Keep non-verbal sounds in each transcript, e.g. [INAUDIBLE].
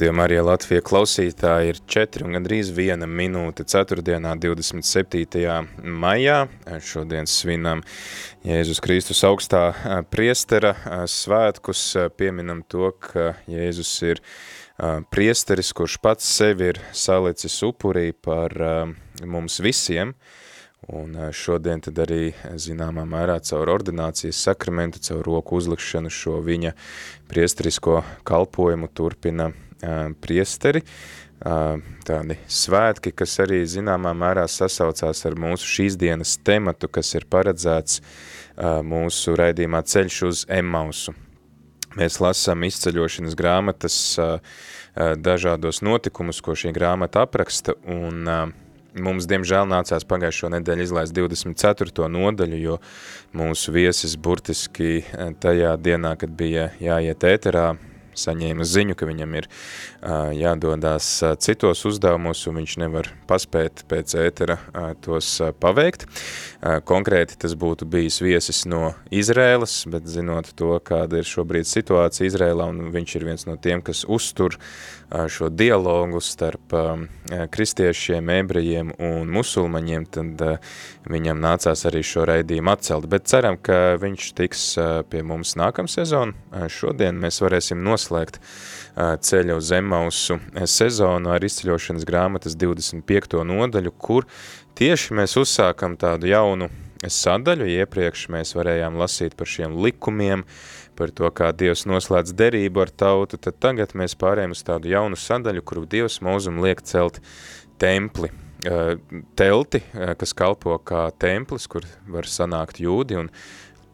Radio Marija Latvija klausītāji ir 4 un gandrīz 1 minūte 4. 27. maijā. Šodien svinam Jēzus Kristus augstā priestera svētkus. Pieminam to, ka Jēzus ir priesteris, kurš pats sevi ir salicis upurī par mums visiem. Un šodien tad arī zināmā mērā caur ordinācijas sakramentu, caur roku uzlikšanu šo viņa priesterisko kalpojumu turpina priesteri, tādi svētki, kas arī zināmā mērā sasaucās ar mūsu šīs dienas tematu, kas ir paredzēts mūsu raidījumā ceļš uz Emmausu. Mēs lasām izceļošanas grāmatas dažādos notikumus, ko šī grāmata apraksta, un mums, diemžēl, nācās pagājušo nedēļu izlaist 24. nodaļu, jo mūsu viesis burtiski tajā dienā, kad bija jāiet ēterā, saņēma ziņu, ka viņam ir uh, jādodās uh, citos uzdevumos un viņš nevar paspēt pēc ētera uh, tos uh, paveikt. Uh, konkrēti tas būtu bijis viesis no Izrēlas, bet zinot to, kāda ir šobrīd situācija Izrēlā un viņš ir viens no tiem, kas uztur uh, šo dialogu starp uh, kristiešiem, ebrejiem un musulmaņiem, tad uh, viņam nācās arī šo raidījumu atcelt. Bet ceram, ka viņš tiks uh, pie mums nākam sezonu. Uh, šodien mēs varēsim noslēgt noslēgt ceļa uz Emausu sezonu ar izceļošanas grāmatas 25. nodaļu, kur tieši mēs uzsākam tādu jaunu sadaļu. Iepriekš mēs varējām lasīt par šiem likumiem, par to, kā Dievs noslēdz derību ar tautu, tad tagad mēs pārējām uz tādu jaunu sadaļu, kuru Dievs mūzum liek celt templi. Telti, kas kalpo kā templis, kur var sanākt jūdi un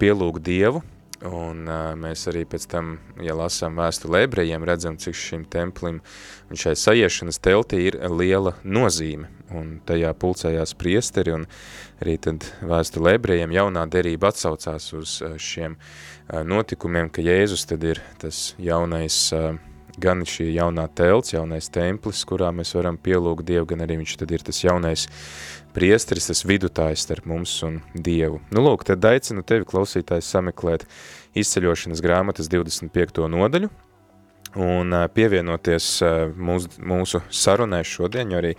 pielūgt Dievu, Un uh, mēs arī pēc tam, ja lasām vēstuli ebrejiem, redzam, cik šim templim un šai sajiešanas teltī ir liela nozīme. Un tajā pulcējās priesteri, un arī tad vēstuli ebrejiem jaunā derība atsaucās uz šiem uh, notikumiem, ka Jēzus tad ir tas jaunais uh, gan šī jaunā telts, jaunais templis, kurā mēs varam pielūgt Dievu, gan arī viņš tad ir tas jaunais priesteris, tas vidutājs starp mums un Dievu. Nu, lūk, tad aicinu tevi, klausītājs, sameklēt izceļošanas grāmatas 25. nodaļu, un pievienoties mūsu, mūsu sarunai šodien, jo arī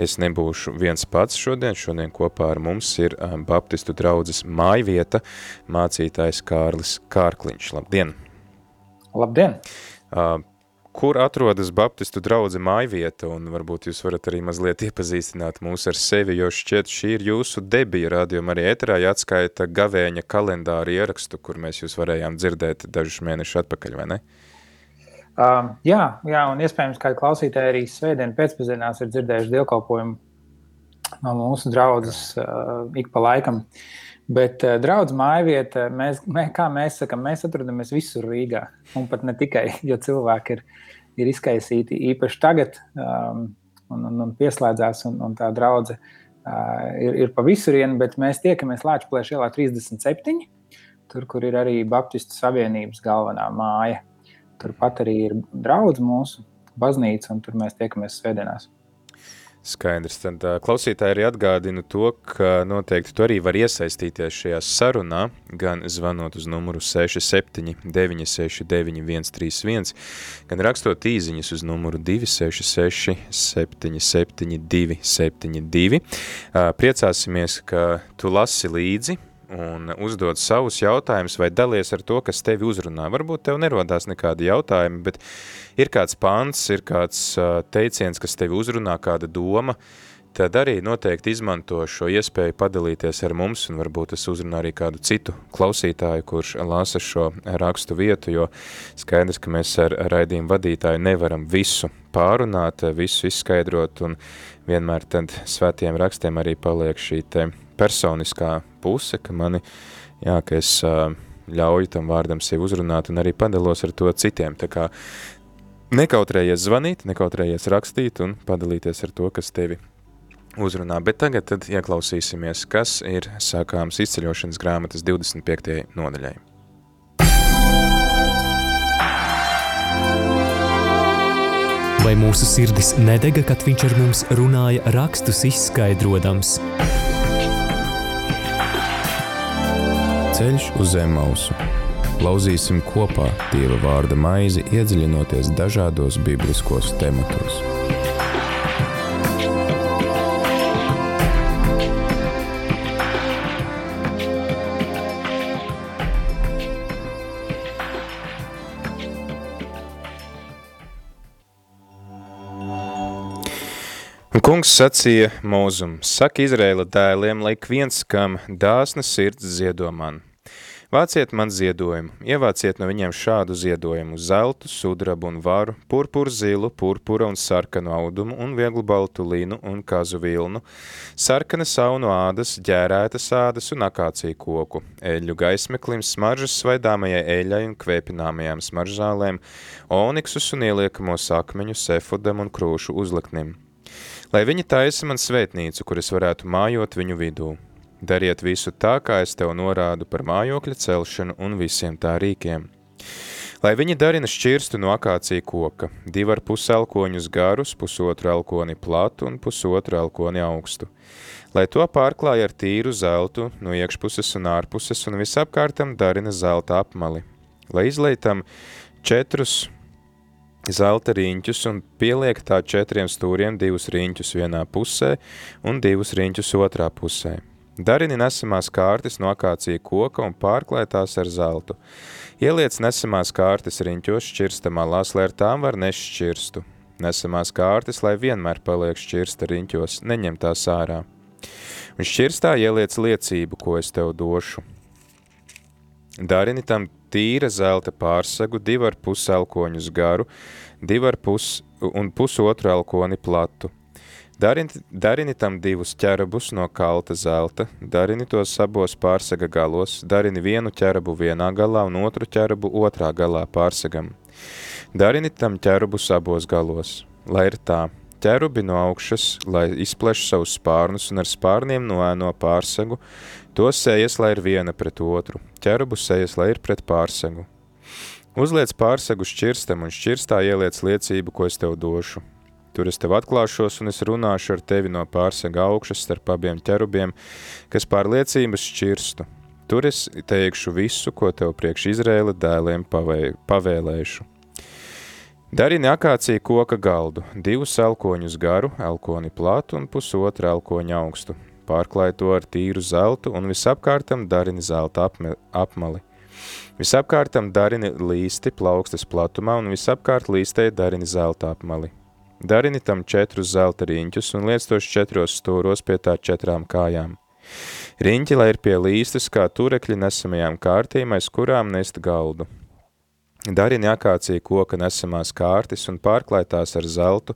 es nebūšu viens pats šodien, šodien kopā ar mums ir Baptistu draudzes mājvieta mācītājs Kārlis Kārkliņš. Labdien! Labdien! Kur atrodas Baptistu draudze mājvieta, un varbūt jūs varat arī mazliet iepazīstināt mūs ar sevi, jo šķiet šī ir jūsu debija rādījuma arī ēterā, ja atskaita gavēņa kalendāra ierakstu, kur mēs jūs varējām dzirdēt dažus mēnešus atpakaļ, vai ne? Uh, jā, jā, un iespējams, kādi klausītāji arī svētdien pēcpazienās ir dzirdējuši dievkalpojumu no mūsu draudzes uh, ik pa laikam. Uh, Bet uh, draudz mājvieta, mēs, mē, kā mēs sakām, mēs atrodamies visur Rīgā. Un pat ne tikai, [LAUGHS] jo cilvēki ir, ir izkaisīti īpaši tagad um, un, un, un pieslēdzās, un, un tā draudze uh, ir, ir pa visurienu, bet mēs tiekamies Lāčplēša ielā 37, tur, kur ir arī Baptistu Savienības galvenā māja. Turpat arī ir draudz mūsu baznīca, un tur mēs tiekamies svētdienās. Skaidrs. Tad klausītāji arī atgādina to, ka noteikti tu arī var iesaistīties šajā sarunā, gan zvanot uz numuru 67 969 131, gan rakstot īziņas uz numuru 266 77 272. Priecāsimies, ka tu lasi līdzi, un uzdod savus jautājumus vai dalies ar to, kas tevi uzrunā. Varbūt tev nerodās nekādi jautājumi, bet ir kāds pants, ir kāds teiciens, kas tevi uzrunā, kāda doma, tad arī noteikti izmanto šo iespēju padalīties ar mums, un varbūt es uzrunā arī kādu citu klausītāju, kurš lasa šo rakstu vietu, jo skaidrs, ka mēs ar raidījumu vadītāju nevaram visu pārunāt, visu izskaidrot, un vienmēr tad svētiem rakstiem arī paliek šī te personiskā puse, ka mani, jā, ka es ļauju tam vārdam sevi uzrunāt un arī padalos ar to citiem. Tā kā nekautrējies zvanīt, nekautrējies rakstīt un padalīties ar to, kas tevi uzrunā. Bet tagad tad ieklausīsimies, kas ir sākāms izceļošanas grāmatas 25. nodaļai. Vai mūsu sirdis nedega, kad viņš ar mums runāja rakstus izskaidrojams? Ceļš uz zem mausu Lauzīsim kopā Dieva vārda maizi, iedziļinoties dažādos bibliskos tematos. Un kungs sacīja mūzum, saka Izraēla dēliem, lai ik viens, kam dāsna sirds ziedo man – Vāciet man ziedojumu, ievāciet no viņiem šādu ziedojumu – zeltu, sudrabu un varu, purpuru zilu, purpura un sarkanu audumu un vieglu baltu linu un kazu vilnu, sarkana saunu ādas, ģērētas ādas un akāciju koku, eļļu gaismeklim, smaržas svaidāmajai eļai un kvēpināmajām smaržzālēm, oniksus un ieliekamos akmeņus, efudam un krūšu uzliknim. Lai viņi taisa man svētnīcu, kur es varētu mājot viņu vidū. Dariet visu tā, kā es tev norādu par mājokļa celšanu un visiem tā rīkiem. Lai viņi darina šķirstu no akācija koka, divu ar pus elkoņus garus, pusotru elkoni platu un pusotru elkoni augstu. Lai to pārklāja ar tīru zeltu no iekšpuses un ārpuses un visapkārtam darina zelta apmali. Lai izlaitam četrus zelta riņķus un pieliek tā četriem stūriem divus riņķus vienā pusē un divus riņķus otrā pusē. Darini nesamās kārtas no akācija koka un pārklētās ar zeltu. Ieliec nesamās kārtas riņķos šķirsta malās, lai ar tām var nešķirstu. Nesamās kārtas, lai vienmēr paliek šķirsta riņķos, neņem tās ārā. Un šķirstā ieliec liecību, ko es tev došu. Darini tam tīra zelta pārsagu, divu ar pus elkoņus garu, divu ar pus un pusotru elkoni platu – Darini, darini tam divus ķerabus no kalta zelta, darini tos abos pārsega galos, darini vienu ķerabu vienā galā un otru ķerabu otrā galā pārsegam. Darini tam ķerabus abos galos, lai ir tā, ķerubi no augšas, lai izpleš savus spārnus un ar spārniem noēno pārsegu, to sejas, lai ir viena pret otru, ķerubu sejas, lai ir pret pārsegu. Uzliec pārsegu šķirstam un šķirstā ieliec liecību, ko es tev došu. Tur es tev atklāšos un es runāšu ar tevi no pārsega augšas starp abiem ķerubiem, kas pār liecības šķirstu. Tur es teikšu visu, ko tev priekš Izrēla dēliem pavē, pavēlēšu. Darini akācija koka galdu, divus elkoņus garu, elkoni plātu un pusotru elkoņu augstu. Pārklāj to ar tīru zeltu un visapkārtam darini zelta apme, apmali. Visapkārtam darini līsti plaukstas platumā un visapkārt līstē darini zelta apmali. Darini tam četrus zelta riņķus un liec tos četros stūros pie tā četrām kājām. Riņķi, lai ir pie līstas, kā turekļi nesamajām kārtīm, aiz kurām nest galdu. Darini akācija koka nesamās kārtis un pārklātās ar zeltu,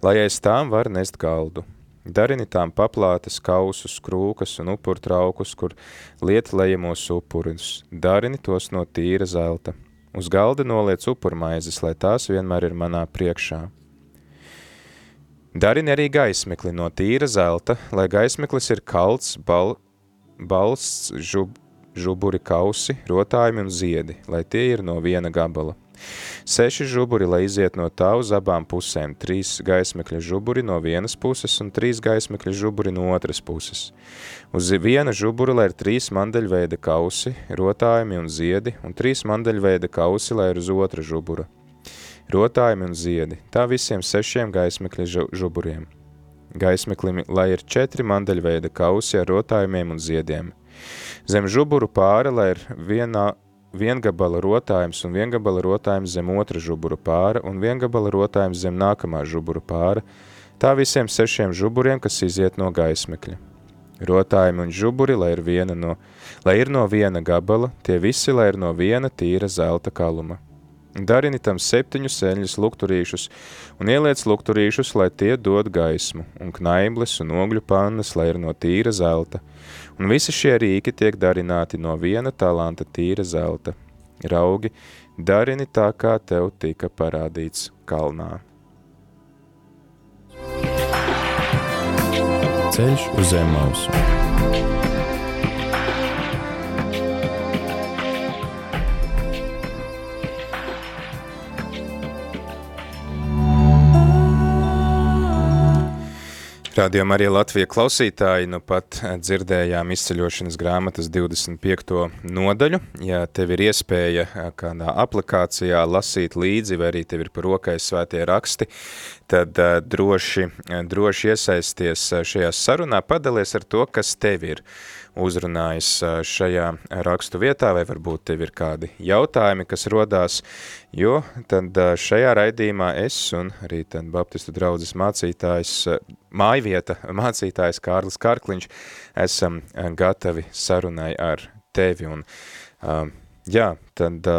lai aiz tām var nest galdu. Darini tām paplātes kausus, krūkas un upurtraukus, kur liet lejamos upurus. Darini tos no tīra zelta. Uz galda noliec upurmaizes, lai tās vienmēr ir manā priekšā. Darini arī gaismekli no tīra zelta, lai gaismeklis ir kalts, bal, balsts, žub, žuburi kausi, rotājumi un ziedi, lai tie ir no viena gabala. Seši žuburi, lai iziet no tā uz abām pusēm, trīs gaismekļa žuburi no vienas puses un trīs gaismekļa žuburi no otras puses. Uz viena žubura, lai ir trīs mandeļveida kausi, rotājumi un ziedi, un trīs mandeļveida kausi, lai ir uz otra žubura rotājumi un ziedi, tā visiem sešiem gaismekļa žuburiem. Gaismeklim, lai ir četri mandeļveida kausi ar rotājumiem un ziediem. Zem žuburu pāra, lai ir vienā, viengabala rotājums un viengabala rotājums zem otra žuburu pāra un viengabala rotājums zem nākamā žuburu pāra, tā visiem sešiem žuburiem, kas iziet no gaismekļa. Rotājumi un žuburi, lai ir, no, lai ir no viena gabala, tie visi, lai ir no viena tīra zelta kaluma. Darini tam septiņus eļļus lukturīšus un ieliec lukturīšus, lai tie dod gaismu, un knaibles un ogļu pannas, lai ir no tīra zelta. Un visi šie rīki tiek darināti no viena talanta tīra zelta. raugi, darini tā, kā tev tika parādīts kalnā. Ceļš uz zem mausu. Rādījumā arī Latvijas klausītāji nu pat dzirdējām izceļošanas grāmatas 25. nodaļu. Ja tev ir iespēja kādā aplikācijā lasīt līdzi, vai arī tev ir par rokai svētie raksti, tad droši, droši iesaisties šajā sarunā, padalies ar to, kas tev ir uzrunājis šajā rakstu vietā, vai varbūt tev ir kādi jautājumi, kas rodās, jo tad šajā raidījumā es un arī tad Baptistu draudzes mācītājs, mājvieta mācītājs Kārlis Karkliņš esam gatavi sarunai ar tevi. Un, jā, tad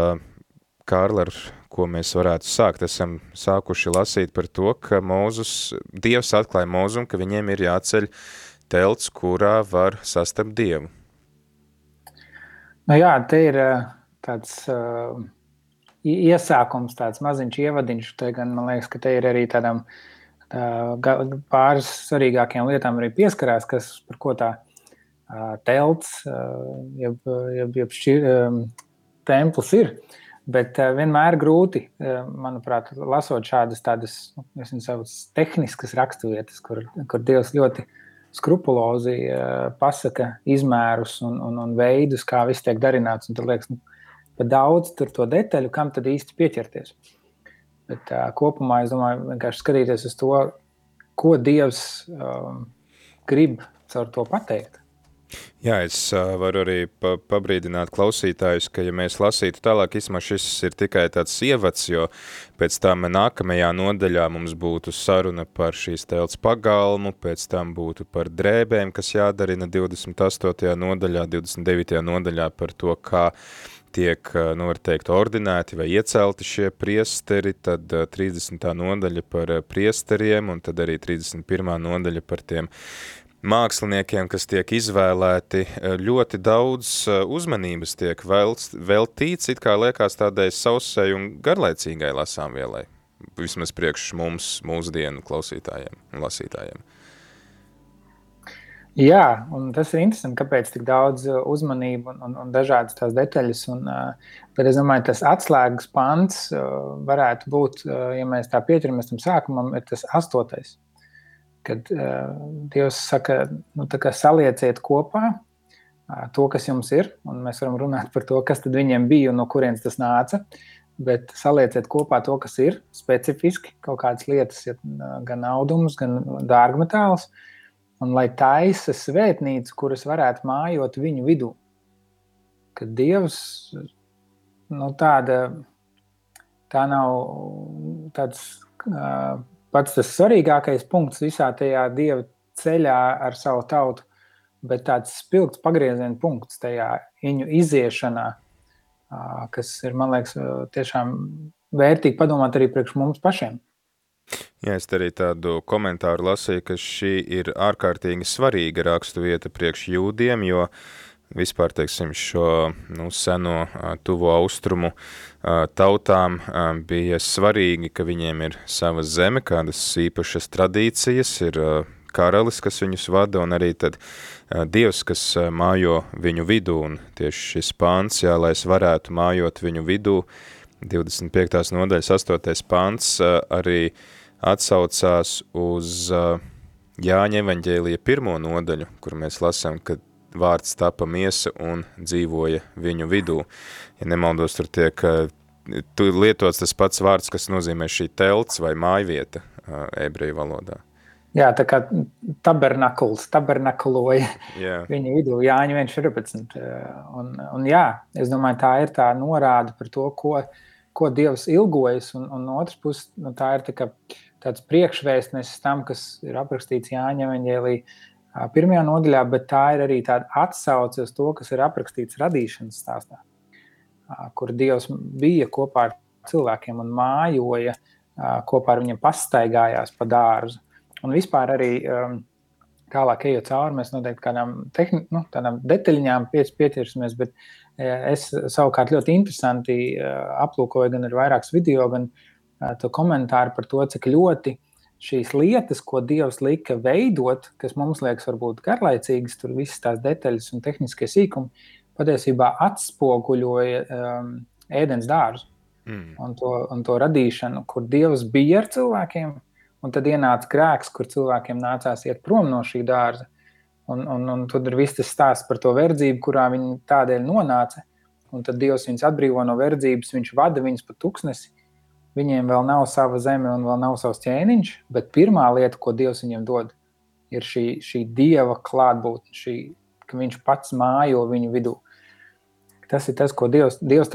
Kārli, ar ko mēs varētu sākt, esam sākuši lasīt par to, ka Mūzus, Dievs atklāja Mūzum, ka viņiem ir jāceļ uh, telts, kurā var sastapt Dievu? Nu jā, te ir tāds uh, iesākums, tāds maziņš ievadiņš. Te gan man liekas, ka te ir arī tādam tā, pāris svarīgākajām lietām arī pieskarās, kas par ko tā uh, telts, uh, jeb, jeb, jeb šķir, um, templis ir. Bet vienmēr grūti, manuprāt, lasot šādas tādas, nu, nezinu, tehniskas raksturvietas, kur, kur Dievs ļoti uh, skrupulozi eh, pasaka izmērus un, un, un veidus, kā viss tiek darināts. Tad liekas, nu, pa daudz tur to detaļu, kam tad īsti pieķerties. Bet uh, kopumā es domāju, vienkārši skatīties uz to, ko Dievs um, grib caur to pateikt. Jā, es uh, varu arī pa, pabrīdināt klausītājus, ka, ja mēs lasītu tālāk, īstenībā šis ir tikai tāds ievads, jo pēc tam nākamajā nodaļā mums būtu saruna par šīs telts pagalmu, pēc tam būtu par drēbēm, kas jādarina 28. nodaļā, 29. nodaļā par to, kā tiek, nu var teikt, ordinēti vai iecelti šie priesteri, tad 30. nodaļa par priesteriem un tad arī 31. nodaļa par tiem māksliniekiem, kas tiek izvēlēti, eh, ļoti daudz eh, uzmanības tiek veltīts, it kā liekas tādai sausai un garlaicīgai lasāmvielai, vismaz priekš mums, mūsdienu klausītājiem un lasītājiem. Jā, un tas ir interesanti, kāpēc tik daudz eh, uzmanību un, un, un dažādas tās detaļas. Un, bet es domāju, tas atslēgas pants varētu būt, ja mēs tā pieķeramies tam sākumam, ir tas astotais kad uh, Dievs saka, nu, salieciet kopā uh, to, kas jums ir, un mēs varam runāt par to, kas viņiem bija un no kurienes tas nāca. Bet salieciet kopā to, kas ir specifiski, kaut kādas lietas, ja, gan audumus, gan dārgmetālus, un lai taisa svētnīcu, kuras varētu mājot viņu vidū. Kad Dievs nu, tāda, tā nav tāds. Uh, pats tas svarīgākais punkts visā tajā dieva ceļā ar savu tautu, bet tāds spilgts pagrieziena punkts tajā viņu iziešanā, kas ir, man liekas, tiešām vērtīgi padomāt arī priekš mums pašiem. Jā, es arī tādu komentāru lasīju, ka šī ir ārkārtīgi svarīga rakstu vieta priekš jūdiem, jo uh, vispār teiksim, šo nu, seno tuvo austrumu tautām bija svarīgi, ka viņiem ir sava zeme, kādas īpašas tradīcijas, ir karalis, kas viņus vada, un arī tad Dievs, kas mājo viņu vidū, un tieši šis pāns, jā, lai es varētu mājot viņu vidū, 25. nodaļas 8. pāns arī atsaucās uz Jāņa evaņģēlija pirmo nodaļu, kur mēs lasām, ka vārds tapa miesa un dzīvoja viņu vidū. Ja nemaldos, tur tiek tu lietots tas pats vārds, kas nozīmē šī telts vai mājvieta ebreju valodā. Jā, tā kā tabernakuls, tabernakuloja yeah. viņa vidū, Jāņa 14. Un, un jā, es domāju, tā ir tā norāda par to, ko, ko Dievs ilgojas, un, un no otras puses, nu, tā ir tā kā, tāds priekšvēstnesis tam, kas ir aprakstīts Jāņa evaņģēlī pirmajā nodaļā, bet tā ir arī tāda atsauce uz to, kas ir aprakstīts radīšanas stāstā, kur Dievs bija kopā ar cilvēkiem un mājoja, kopā ar viņiem pastaigājās pa dārzu. Un vispār arī tālāk ejot cauri, mēs noteikti kādām, tehni, nu, tādām detaļām pieķersimies, bet Es savukārt ļoti interesanti aplūkoju gan ar vairākus video, gan to komentāru par to, cik ļoti šīs lietas, ko Dievs lika veidot, kas mums liekas varbūt garlaicīgas, tur visas tās detaļas un tehniskie sīkumi, patiesībā atspoguļoja um, ēdienas dārzu mm. un, to, un to radīšanu, kur Dievs bija ar cilvēkiem, un tad ienāca grēks, kur cilvēkiem nācās iet prom no šī dārza. Un, un, un tad ir viss tas stāsts par to verdzību, kurā viņi tādēļ nonāca. Un tad Dievs viņus atbrīvo no verdzības, viņš vada viņus pa tuksnesi. Viņiem vēl nav sava zeme un vēl nav savs ķēniņš, bet pirmā lieta, ko Dievs viņiem dod, ir šī, šī Dieva klātbūtne, šī, ka viņš pats mājo viņu vidū. Tas ir tas, ko Dievs, Dievs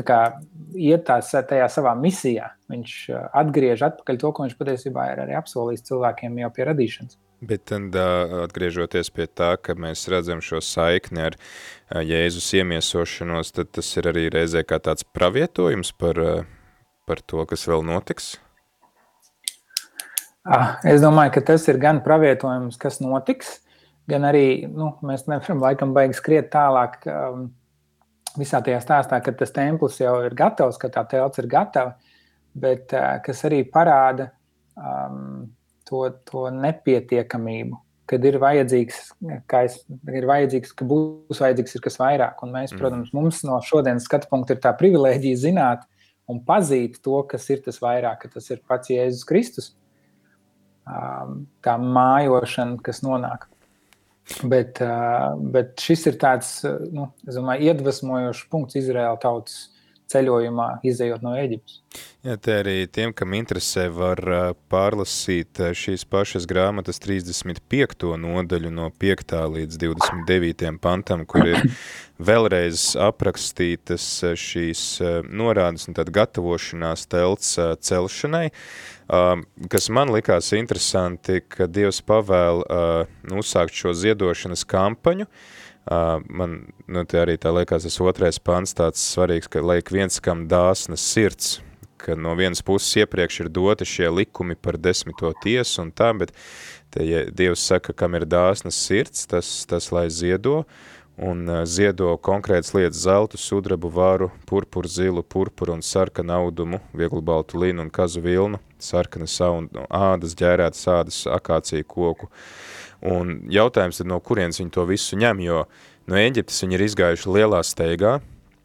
iet tās, tajā savā misijā. Viņš atgriež atpakaļ to, ko viņš patiesībā ir arī apsolījis cilvēkiem jau pie radīšanas. Bet tad atgriežoties pie tā, ka mēs redzam šo saikni ar Jēzus iemiesošanos, tad tas ir arī reizē kā tāds pravietojums par, par to, kas vēl notiks? Ah, es domāju, ka tas ir gan pravietojums, kas notiks, gan arī nu, mēs nevaram laikam baigi skriet tālāk um, visā tajā stāstā, ka tas templis jau ir gatavs, ka tā telts ir gatava, bet uh, kas arī parāda um, to, to nepietiekamību, kad ir vajadzīgs, es, ir vajadzīgs, ka būs vajadzīgs kas vairāk. Un mēs, mm. protams, mums no šodienas skatu punkta ir tā privilēģija zināt un pazīt to, kas ir tas vairāk, ka tas ir pats Jēzus Kristus, tā mājošana, kas nonāk. Bet, bet šis ir tāds nu, domāju, iedvesmojošs punkts Izraēla tautas ceļojumā, izējot no Eģiptes. Jā, te arī tiem, kam interesē, var pārlasīt šīs pašas grāmatas 35. nodaļu no 5. līdz 29. pantam, kur ir [COUGHS] vēlreiz aprakstītas šīs norādes un tad gatavošanās telts celšanai, kas man likās interesanti, ka Dievs pavēl nu, uzsākt šo ziedošanas kampaņu, man nu, arī tā liekas tas otrais pants tāds svarīgs, ka liek viens, kam dāsnas sirds, ka no vienas puses iepriekš ir doti šie likumi par desmito tiesu un tā, bet te, ja Dievs saka, kam ir dāsnas sirds, tas, tas lai ziedo, un ziedo konkrētas lietas zeltu, sudrabu, varu, purpuru, zilu, purpuru un sarkanu audumu, vieglu baltu linu un kazu vilnu, sarkana saunu, ādas, ģērētas ādas, akāciju koku, uh, Un jautājums ir, no kurienes viņi to visu ņem, jo no Eģiptes viņi ir izgājuši lielā steigā,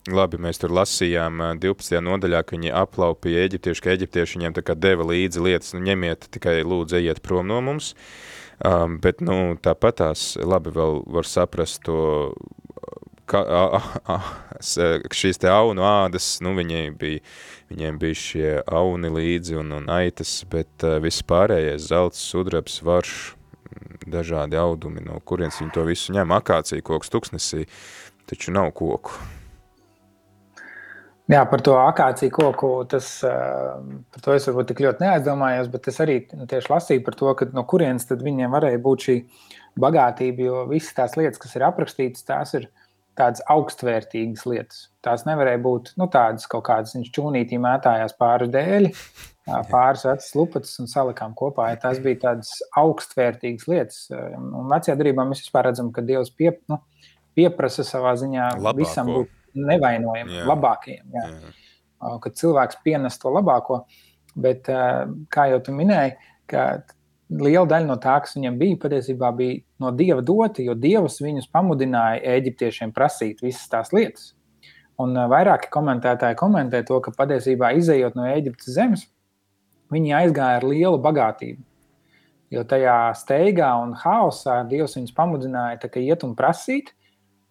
Labi, mēs tur lasījām 12. nodaļā, ka viņi aplaupīja eģiptieši, ka eģiptieši viņiem tā kā deva līdzi lietas, nu ņemiet, tikai lūdzu ejiet prom no mums, um, bet, nu, tāpat tās, labi, vēl var saprast to, ka, a, a, a, šīs te aunu ādas, nu, viņiem bija, viņiem bija šie auni līdzi un, un aitas, bet uh, viss pārējais, zelts, sudrabs, varš, dažādi audumi, no kurienes viņi to visu ņem. Akācija koks tuksnesī, taču nav koku. Jā, par to akāciju koku, tas, par to es varbūt tik ļoti neaizdomājos, bet es arī tieši lasīju par to, ka no kurienes tad viņiem varēja būt šī bagātība, jo visas tās lietas, kas ir aprakstītas, tās ir tādas augstvērtīgas lietas. Tās nevarēja būt nu, tādas kaut kādas, viņš čūnītī mētājās pāri dēļi, pāris vecas lupatas un salikām kopā. Ja tās bija tādas augstvērtīgas lietas. Un vecajā darbā mēs vispār redzam, ka Dievs pie, nu, pieprasa savā ziņā Labāko. visam būt nevainojam, jā. labākajiem. Jā. Jā. Kad cilvēks pienes to labāko, bet kā jau tu minēji, ka liela daļa no tā, kas viņam bija, patiesībā bija no Dieva dota, jo Dievs viņus pamudināja eģiptiešiem prasīt visas tās lietas. Un vairāki komentētāji komentē to, ka patiesībā izējot no Eģiptes zemes, viņi aizgāja ar lielu bagātību. Jo tajā steigā un haosā Dievs viņus pamudināja tā, iet un prasīt,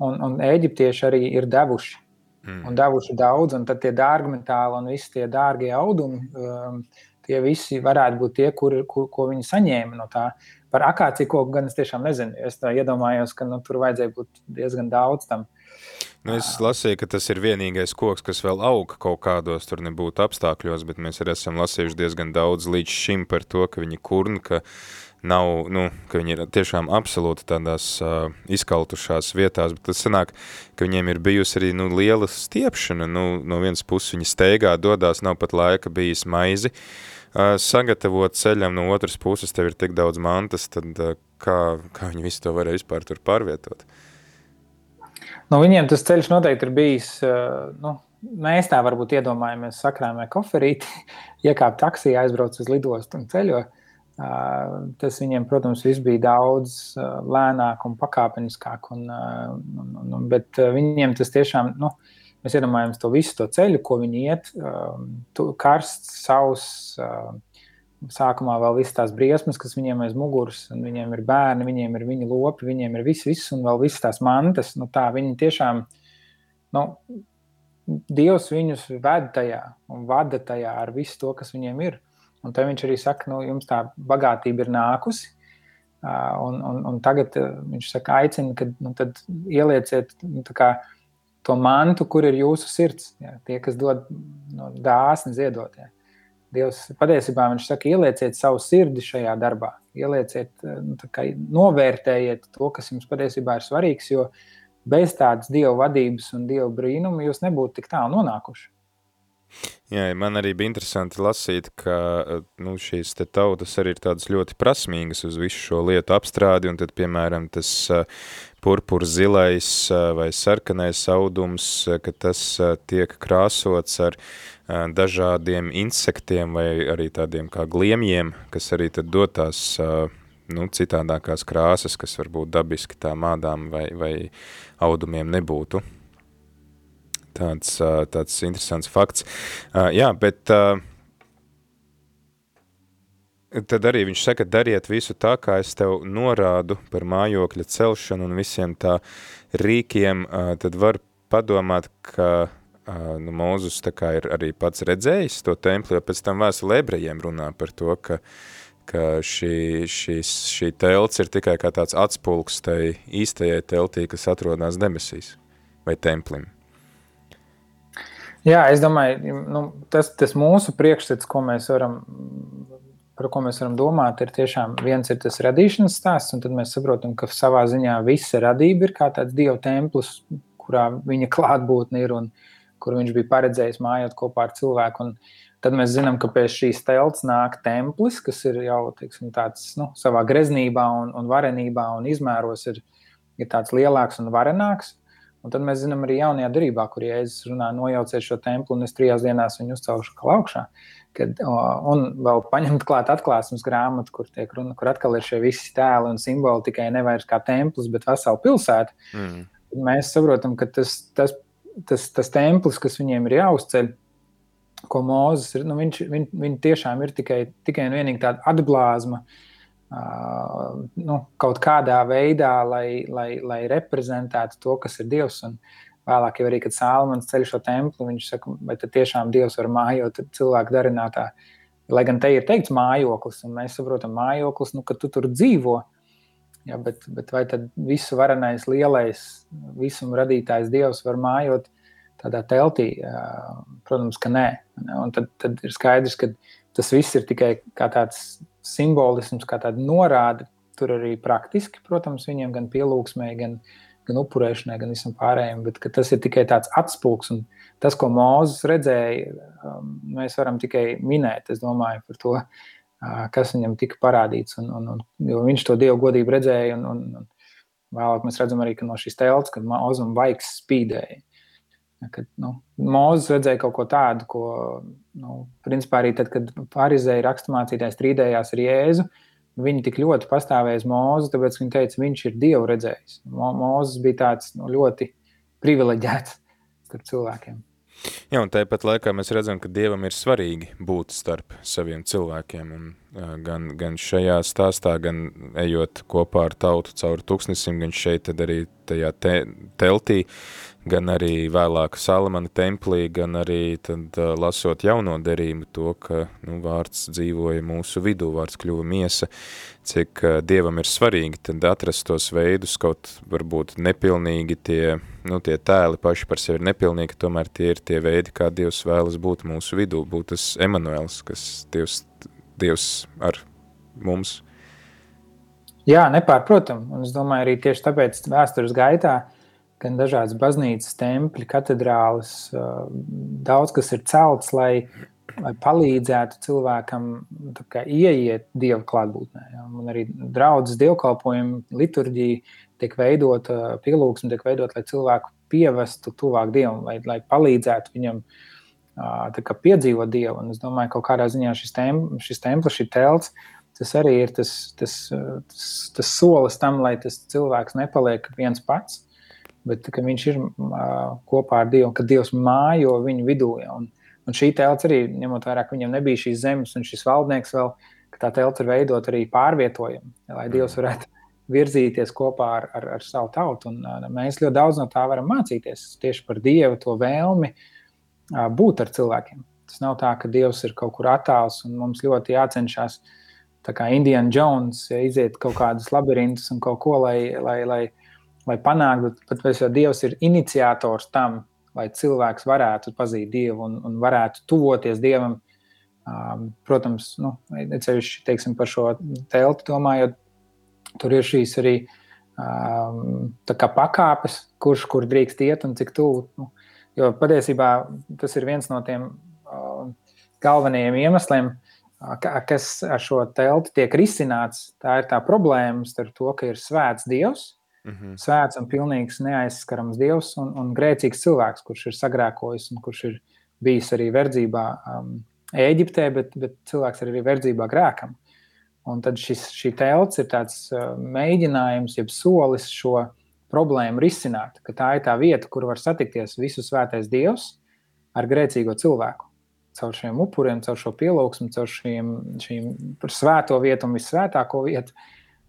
un, un eģiptieši arī ir devuši. Mm. Un devuši daudz, un tad tie dārgmetāli un visi tie dārgie audumi, um, tie visi varētu būt tie, kur, kur, ko viņi saņēma no tā. Par akāciju koku gan es tiešām nezinu. Es iedomājos, ka nu, tur vajadzēja būt diezgan daudz tam. Nu, es lasīju, ka tas ir vienīgais koks, kas vēl aug kaut kādos tur nebūtu apstākļos, bet mēs arī esam lasījuši diezgan daudz līdz šim par to, ka viņi kurn, ka nav, nu, ka viņi ir tiešām absolūti tādās uh, izkaltušās vietās, bet tas sanāk, ka viņiem ir bijusi arī, nu, liela stiepšana, nu, no vienas puses viņi steigā dodās, nav pat laika bijis maizi, uh, sagatavot ceļam, no otras puses tev ir tik daudz mantas, tad uh, kā, kā viņi visu to varēja vispār tur pārvietot? Nu, viņiem tas ceļš noteikti ir bijis. Nu, mēs tā varbūt iedomājamies, sakrāmē koferīti, [LAUGHS] iekāpj taksijā, aizbrauc uz lidostu un ceļo. Tas viņiem, protams, bija daudz lēnāk un pakāpeniskāk. Un, un, un, bet viņiem tas tiešām, nu, mēs iedomājamies to visu to ceļu, ko viņi iet, karsts, sauss sākumā vēl visas tās briesmas, kas viņiem aiz muguras, un viņiem ir bērni, viņiem ir viņa lopi, viņiem ir viss, viss un vēl visas tās mantas. Nu, tā viņi tiešām, nu, Dievs viņus ved tajā un vada tajā ar visu to, kas viņiem ir. Un te viņš arī saka, nu, jums tā bagātība ir nākusi. Un, un, un tagad viņš saka, aicina, ka nu, ielieciet nu, kā, to mantu, kur ir jūsu sirds. Jā, tie, kas dod no, dāsni ziedot. Jā. Dievs patiesībā viņš saka, ielieciet savu sirdi šajā darbā, ielieciet, nu, kā, novērtējiet to, kas jums patiesībā ir svarīgs, jo bez tādas dieva vadības un dieva brīnuma jūs nebūtu tik tālu nonākuši. Jā, man arī bija interesanti lasīt, ka nu, šīs tautas arī ir tādas ļoti prasmīgas uz visu šo lietu apstrādi, un tad, piemēram, tas purpurs zilais vai sarkanais audums, ka tas tiek krāsots ar dažādiem insektiem vai arī tādiem kā gliemjiem, kas arī tad dod tās nu, citādākās krāsas, kas varbūt dabiski tā mādām vai, vai audumiem nebūtu tāds, tāds interesants fakts. Jā, bet tad arī viņš saka, dariet visu tā, kā es tev norādu par mājokļa celšanu un visiem tā rīkiem, tad var padomāt, ka nu, Mūzus tā kā ir arī pats redzējis to templi, jo pēc tam vēstule ebrejiem runā par to, ka, ka šī, šīs, šī telts ir tikai kā tāds atspulks tai īstajai teltī, kas atrodas debesīs vai templim. Jā, es domāju, nu, tas, tas mūsu priekšstats, ko mēs varam, par ko mēs varam domāt, ir tiešām viens ir tas radīšanas stāsts, un tad mēs saprotam, ka savā ziņā visa radība ir kā tāds dieva templis, kurā viņa klātbūtne ir un kur viņš bija paredzējis mājot kopā ar cilvēku. Un tad mēs zinām, ka pēc šīs telts nāk templis, kas ir jau teiksim, tāds nu, savā greznībā un, un varenībā un izmēros ir, ir tāds lielāks un varenāks. Un tad mēs zinām arī jaunajā darbā, kur Jēzus runā, nojauciet šo templi un es trijās dienās viņu uzcelšu augšā. Kad, un vēl paņemt klāt atklāsmes grāmatu, kur, tiek runa, kur atkal ir šie visi tēli un simboli, tikai nevis kā templis, bet vesela pilsēta. Mm. Mēs saprotam, ka tas, tas, tas, tas templis, kas viņiem ir jāuzceļ, ko Mozus ir, nu, viņš, viņ, viņš tiešām ir tikai, tikai un vienīgi tāda atblāzma uh, nu, kaut kādā veidā, lai, lai, lai reprezentētu to, kas ir Dievs. Un vēlāk, arī, kad Sālamans ceļ šo templi, viņš saka, vai tiešām Dievs var mājot cilvēku darinātā. Lai gan te ir teikts mājoklis, un mēs saprotam, mājoklis, nu, ka tu tur dzīvo. Ja, bet, bet vai tad visu varenais, lielais, visuma radītājs Dievs var mājot tādā teltī? Protams, ka nē. Un tad, tad ir skaidrs, ka tas viss ir tikai kā tāds simbolisms, kā tāda norāde. Tur arī praktiski, protams, viņiem gan pielūgsmē, gan, gan upurēšanai, gan visam pārējiem, bet tas ir tikai tāds atspūgs. Un tas, ko Mozus redzēja, um, mēs varam tikai minēt, es domāju, par to, uh, kas viņam tika parādīts. Un, un, un, viņš to dievu godību redzēja, un, un, un vēlāk mēs redzam arī, no šīs telts, kad Mozum vaigs spīdēja. Kad nu, Mozus redzēja kaut ko tādu, ko, nu, principā arī tad, kad Pārizēja raksturmācītājs strīdējās ar Jēzu, viņi tik ļoti pastāvēja uz Mozu, tāpēc viņi teica, viņš ir Dievu redzējis. Mo, Mozus bija tāds nu, ļoti privileģēts starp cilvēkiem. Jā, un tāpat laikā mēs redzam, ka Dievam ir svarīgi būt starp saviem cilvēkiem. Un, gan, gan šajā stāstā, gan ejot kopā ar tautu cauri tūkstnesim, gan šeit arī tajā te, teltī, gan arī vēlāk Salamana templī, gan arī tad, uh, lasot jauno derību to, ka nu, vārds dzīvoja mūsu vidū, vārds kļuva miesa, cik uh, Dievam ir svarīgi tad atrast tos veidus, kaut varbūt nepilnīgi tie, nu, tie tēli paši par sevi ir nepilnīgi, tomēr tie ir tie veidi, kā Dievs vēlas būt mūsu vidū, būt tas Emanuels, kas Dievs, Dievs ar mums. Jā, nepārprotam, un es domāju arī tieši tāpēc vēstures gaitā, uh, gan dažādas baznīcas, templi, katedrālis, daudz kas ir celts, lai, lai palīdzētu cilvēkam kā, ieiet dieva klātbūtnē. Un arī draudzes dievkalpojumi, liturģija tiek veidota, pielūgsme tiek veidota, lai cilvēku pievestu tuvāk Dievam, lai, lai palīdzētu viņam kā, piedzīvot Dievu. Un es domāju, ka kaut kādā ziņā šis, tem, šis templis, šī telts, tas arī ir tas, tas, tas, tas solis tam, lai tas cilvēks nepaliek viens pats, bet ka viņš ir kopā ar Dievu, ka Dievs mājo viņu vidū. Ja, un, un šī telts arī, ņemot vērā, ka viņam nebija šīs zemes un šis valdnieks vēl, ka tā telts ir veidot arī pārvietojama, lai Dievs varētu virzīties kopā ar, ar, ar savu tautu. Un, mēs ļoti daudz no tā varam mācīties tieši par Dievu, to vēlmi uh, būt ar cilvēkiem. Tas nav tā, ka Dievs ir kaut kur attāls un mums ļoti jācenšas, kā Indiana Jones, ja iziet kaut kādus labirintus un kaut ko, lai, lai, lai, lai panāktu. Bet pat jau Dievs ir iniciators tam, lai cilvēks varētu pazīt Dievu un, un varētu tuvoties Dievam. Um, protams, nu, ceļš, teiksim, par šo telti domājot, Tur ir šīs arī um, pakāpes, kurš kur drīkst iet un cik tuvu. Nu, jo patiesībā tas ir viens no tiem galvenajiem iemesliem, kas ar šo telti tiek risināts. Tā ir tā problēma ar to, ka ir svēts Dievs. Mm -hmm. Svēts un pilnīgs neaizskarams dievs un, un grēcīgs cilvēks, kurš ir sagrēkojis un kurš ir bijis arī verdzībā um, Eģiptē, bet, bet cilvēks ir arī verdzībā grēkam. Un tad šis, šī telts ir tāds uh, mēģinājums, jeb solis šo problēmu risināt. Tā ir tā vieta, kur var satikties visu svētais Dievs ar grēcīgo cilvēku. Caur šiem upuriem, caur šo pielūgsmu, caur šīm, šīm svēto vietu un visvētāko vietu.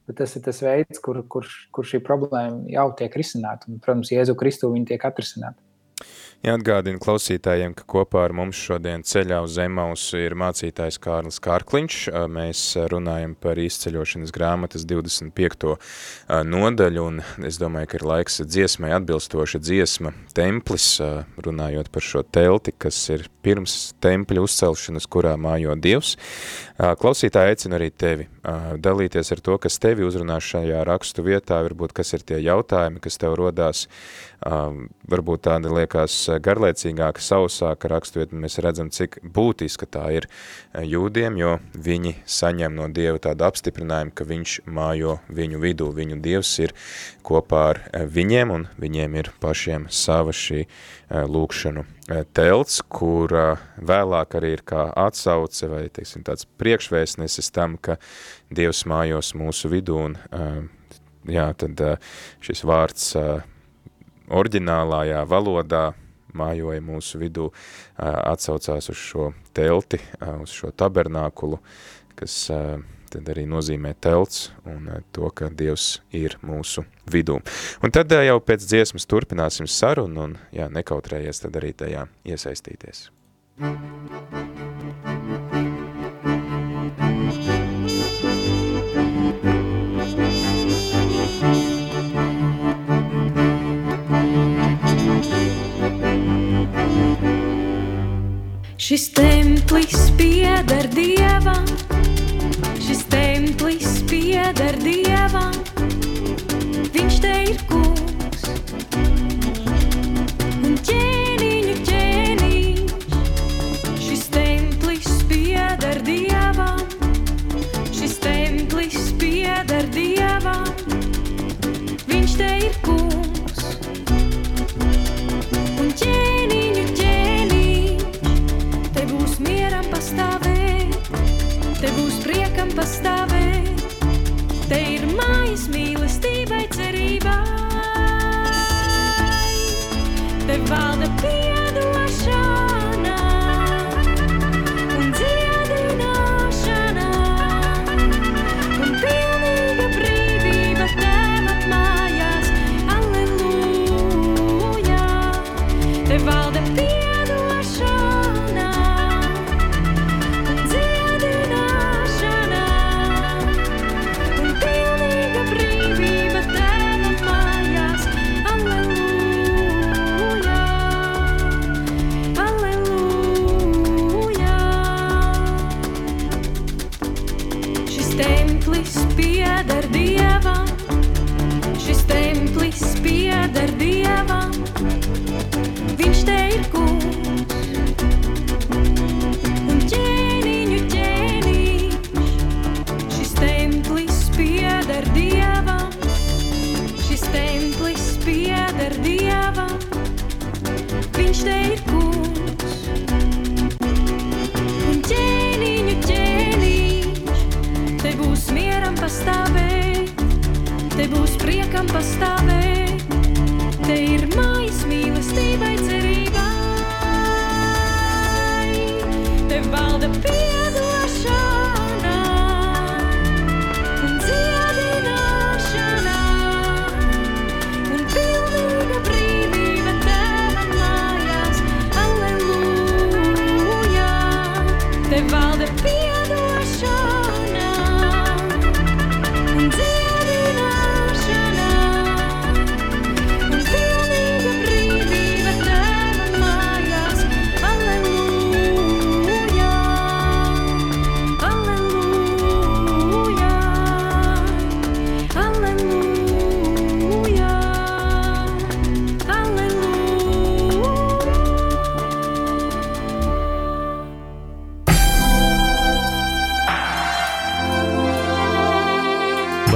Bet tas ir tas veids, kur, kur, kur šī problēma jau tiek risināta. Un, protams, Jēzu Kristu viņa tiek atrisināta. Jāatgādina klausītājiem, ka kopā ar mums šodien ceļā uz Zemausu ir mācītājs Kārlis Kārkliņš. Mēs runājam par izceļošanas grāmatas 25. nodaļu, un es domāju, ka ir laiks dziesmai atbilstoša dziesma templis, runājot par šo telti, kas ir pirms tempļa uzcelšanas, kurā mājo Dievs. Klausītāji aicina arī tevi dalīties ar to, kas tevi uzrunā šajā rakstu vietā, varbūt kas ir tie jautājumi, kas tev rodās, varbūt tādi liekas garlaicīgāka, sausāka raksturiet, mēs redzam, cik būtiska tā ir jūdiem, jo viņi saņem no Dieva tādu apstiprinājumu, ka viņš mājo viņu vidū, viņu Dievs ir kopā ar viņiem, un viņiem ir pašiem sava šī lūkšanu telts, kur vēlāk arī ir kā atsauce vai, teiksim, tāds priekšvēstnesis tam, ka Dievs mājos mūsu vidū, un jā, tad šis vārds oriģinālajā valodā mājoja mūsu vidū, atsaucās uz šo telti, uz šo tabernākulu, kas tad arī nozīmē telts un to, ka Dievs ir mūsu vidū. Un tad jau pēc dziesmas turpināsim sarunu un, jā, nekautrējies tad arī tajā iesaistīties. Thank Šis templis pieder dievam, šis templis pieder dievam, viņš te ir kungs. Un ķēniņu ķēniņš, šis templis pieder dievam, šis templis pieder dievam, viņš te ir kungs. Pastāvēt. Te ir mājas mīlestībai, cerībai. Te valda piedošana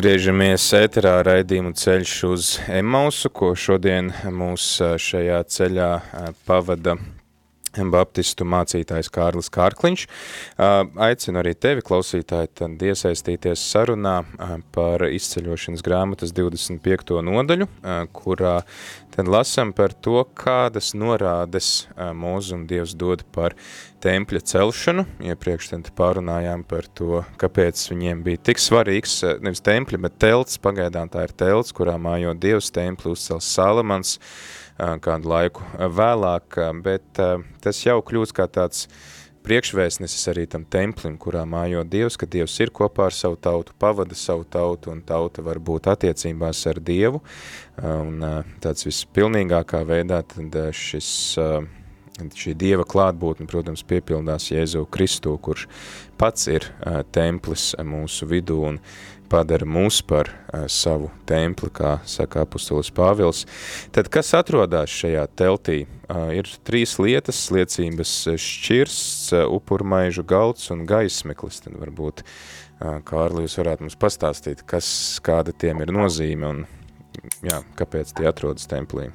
Atgriežamies ēterā raidījumu ceļš uz Emausu, ko šodien mūs šajā ceļā pavada Baptistu mācītājs Kārlis Kārkliņš. Aicinu arī tevi, klausītāji, tad iesaistīties sarunā par izceļošanas grāmatas 25. nodaļu, kurā tad lasam par to, kādas norādes ā, mūzu un Dievs dod par tempļa celšanu. Iepriekš tad pārunājām par to, kāpēc viņiem bija tik svarīgs, nevis tempļa, bet telts, pagaidām tā ir telts, kurā mājo Dievs templi uzcels Salamans, kādu laiku vēlāk, bet tas jau kļūst kā tāds priekšvēstnesis arī tam templim, kurā mājo Dievs, ka Dievs ir kopā ar savu tautu, pavada savu tautu, un tauta var būt attiecībās ar Dievu, un tāds vispilnīgākā veidā tad šis, šī Dieva klātbūtne, protams, piepildās Jēzu Kristu, kurš pats ir templis mūsu vidū un padara mūs par ā, savu templi, kā saka apustulis Pāvils. Tad kas atrodas šajā teltī? Ā, Ir trīs lietas, liecības šķirsts, ā, upurmaižu galds un gaismeklis. Tad varbūt, Kārli, jūs varētu mums pastāstīt, kas, kāda tiem ir nozīme un jā, kāpēc tie atrodas templī.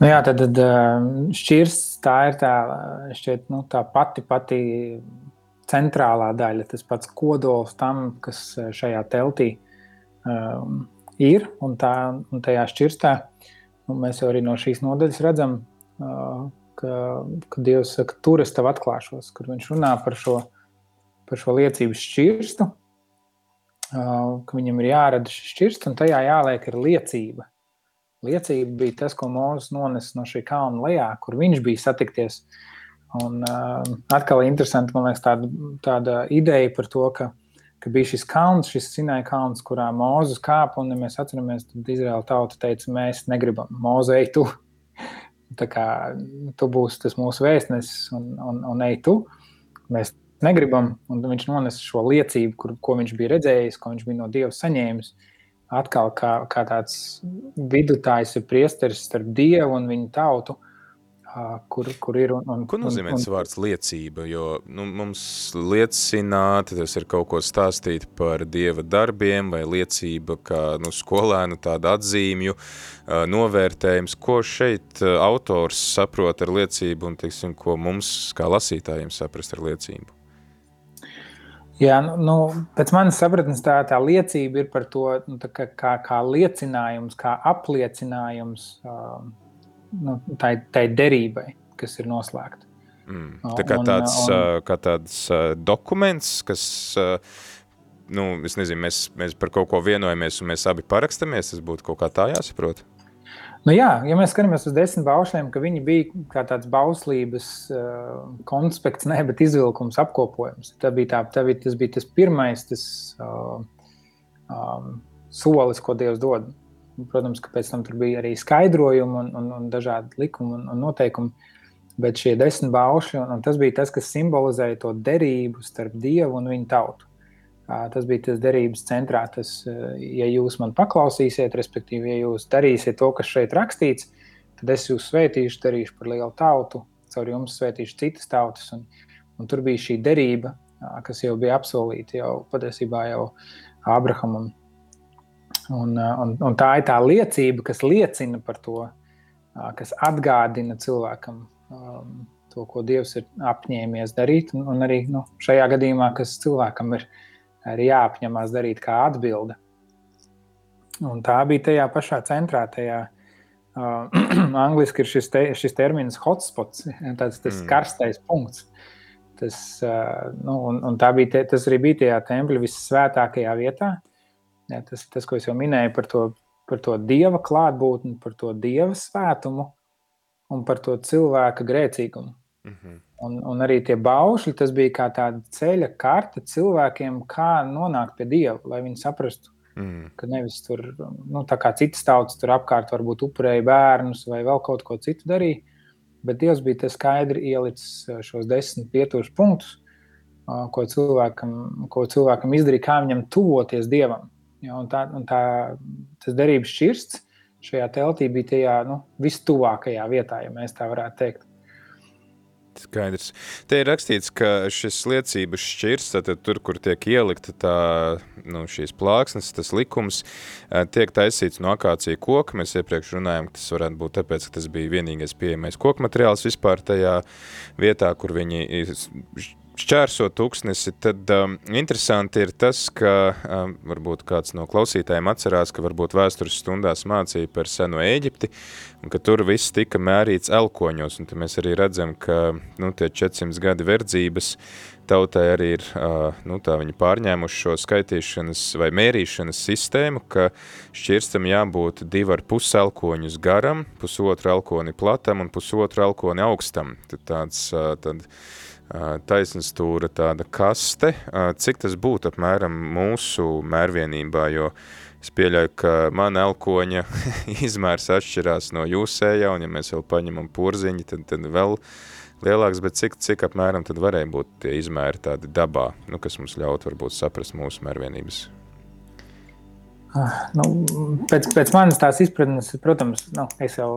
Nu jā, tad, tad šķirsts tā ir tā, šķiet, nu, tā pati, pati centrālā daļa, tas pats kodols tam, kas šajā teltī um, ir. Un, tā, un tajā šķirstā nu, mēs jau arī no šīs nodaļas redzam, uh, ka, ka Dievs saka, tur es tev atklāšos, kur viņš runā par šo, par šo liecības šķirstu, uh, ka viņam ir jārada šis šķirsts un tajā jāliek ir liecība. Liecība bija tas, ko Mozus nonesa no šī kalna lejā, kur viņš bija satikties. Un, uh, atkal interesanti, man liekas, tāda, tāda ideja par to, ka, ka bija šis kalns, šis Sinai kalns, kurā Mozus kāpa, un, ja mēs atceramies, tad Izraēla tauta teica, mēs negribam, Mozu, ej tu. [LAUGHS] Tā kā tu būsi tas mūsu vēstnesis, un, un, un ej tu. Mēs negribam, un viņš nonesa šo liecību, kur, ko viņš bija redzējis, ko viņš bija no Dieva saņēmis. Atkal kā, kā tāds vidutājs ir priesteris starp Dievu un viņa tautu, ā, kur, kur ir. Un, un, Ko nozīmē un, tas vārds liecība? Jo nu, mums liecināt, tas ir kaut ko stāstīt par dieva darbiem, vai liecība, kā nu, skolēnu tāda atzīmju, novērtējums. Ko šeit autors saprot ar liecību un, teiksim, ko mums kā lasītājiem saprast ar liecību? Jā, nu, nu, pēc manas sapratnes tā, tā liecība ir par to, nu, tā kā, kā, kā liecinājums, kā apliecinājums uh, nu, tai, tai derībai, kas ir noslēgta. Mm. Un- Tā kā un, tāds, un- ā, kā tāds dokuments, kas, nu, es nezinu, mēs, mēs par kaut ko vienojamies un mēs abi parakstamies, tas būtu kaut kā tā jāsaprot. Nu, jā, ja mēs skatāmies uz desmit baušļiem, ka viņi bija kā tāds bauslības uh, konspekts, ne, bet izvilkums, apkopojums. Tā bija tā, tā bija, tas bija tas pirmais tas, uh, um, solis, ko Dievs dod. Protams, ka pēc tam tur bija arī skaidrojumi un, un, un dažādi likumi un, un noteikumi. Bet šie desmit baušļi, un, un tas bija tas, kas simbolizēja to derību starp Dievu un viņa tautu. Tas bija tas derības centrā. Tas, ja jūs man paklausīsiet, respektīvi, ja jūs darīsiet to, kas šeit rakstīts, tad es jūs svētīšu, darīšu par lielu tautu, caur jums svētīšu citas tautas. Un, un tur bija šī derība, kas jau bija apsolīta jau patiesībā jau Abrahamam. Un, un, un tā ir tā liecība, kas liecina par to, kas atgādina cilvēkam um, to, ko Dievs ir apņēmies darīt. Un, un arī nu, šajā gadījumā, kas cilvēkam ir arī jāapņemās darīt kā atbilde. Un tā bija tajā pašā centrā, tajā [CLEARS THROAT] uh, angļuiski ir šis, te, šis termins hotspots, tāds, tas mm. karstais punkts. Tas, uh, nu, un, un tā bija, te, tas arī bija tajā tempļa vissvētākajā vietā. Ja, tas, tas, ko es jau minēju par to, par to dieva klātbūtni, par to dieva svētumu un par to cilvēka grēcīgumu. Mm -hmm. Un, un arī tie baušļi, tas bija kā tāda ceļa karte cilvēkiem, kā nonākt pie Dieva, lai viņi saprastu, mm. ka nevis tur, nu, tā kā citas tautas tur apkārt varbūt upurēja bērnus vai vēl kaut ko citu darīja, bet Dievs bija tas skaidri ielicis šos desmit pieturas punktus, ko cilvēkam, ko cilvēkam izdarīja, kā viņam tuvoties Dievam. Ja, un tā, un tā, tas derības šķirsts šajā teltī bija tajā nu, vistuvākajā vietā, ja mēs tā varētu teikt. Skaidrs. Te ir rakstīts, ka šis liecības šķirs, tad tur, kur tiek ielikta tā, nu, šīs plāksnes, tas likums, tiek taisīts no akācija koka. Mēs iepriekš runājām, ka tas varētu būt tāpēc, ka tas bija vienīgais pieejamais koku materiāls vispār tajā vietā, kur viņi šķērso tūkstnesi, tad um, interesanti ir tas, ka um, varbūt kāds no klausītājiem atcerās, ka varbūt vēstures stundās mācīja par senu Ēģipti, un ka tur viss tika mērīts elkoņos, un mēs arī redzam, ka nu, tie 400 gadi verdzības tautai arī ir, uh, nu, tā viņi pārņēmuši šo skaitīšanas vai mērīšanas sistēmu, ka šķirstam jābūt divi ar pus elkoņus garam, pusotru elkoni platam un pusotru elkoni augstam. Tad tāds, uh, tad, taisnstūra tāda kaste. Cik tas būtu apmēram mūsu mērvienībā, jo es pieļauju, ka mana elkoņa [LAUGHS] izmērs atšķirās no jūsējā, un ja mēs vēl paņemam porziņi, tad, tad vēl lielāks, bet cik, cik apmēram tad varēja būt tie izmēri tādi dabā, nu, kas mums ļaut varbūt saprast mūsu mērvienības? Nu, pēc, pēc manas tās izpratnes, protams, nu, es jau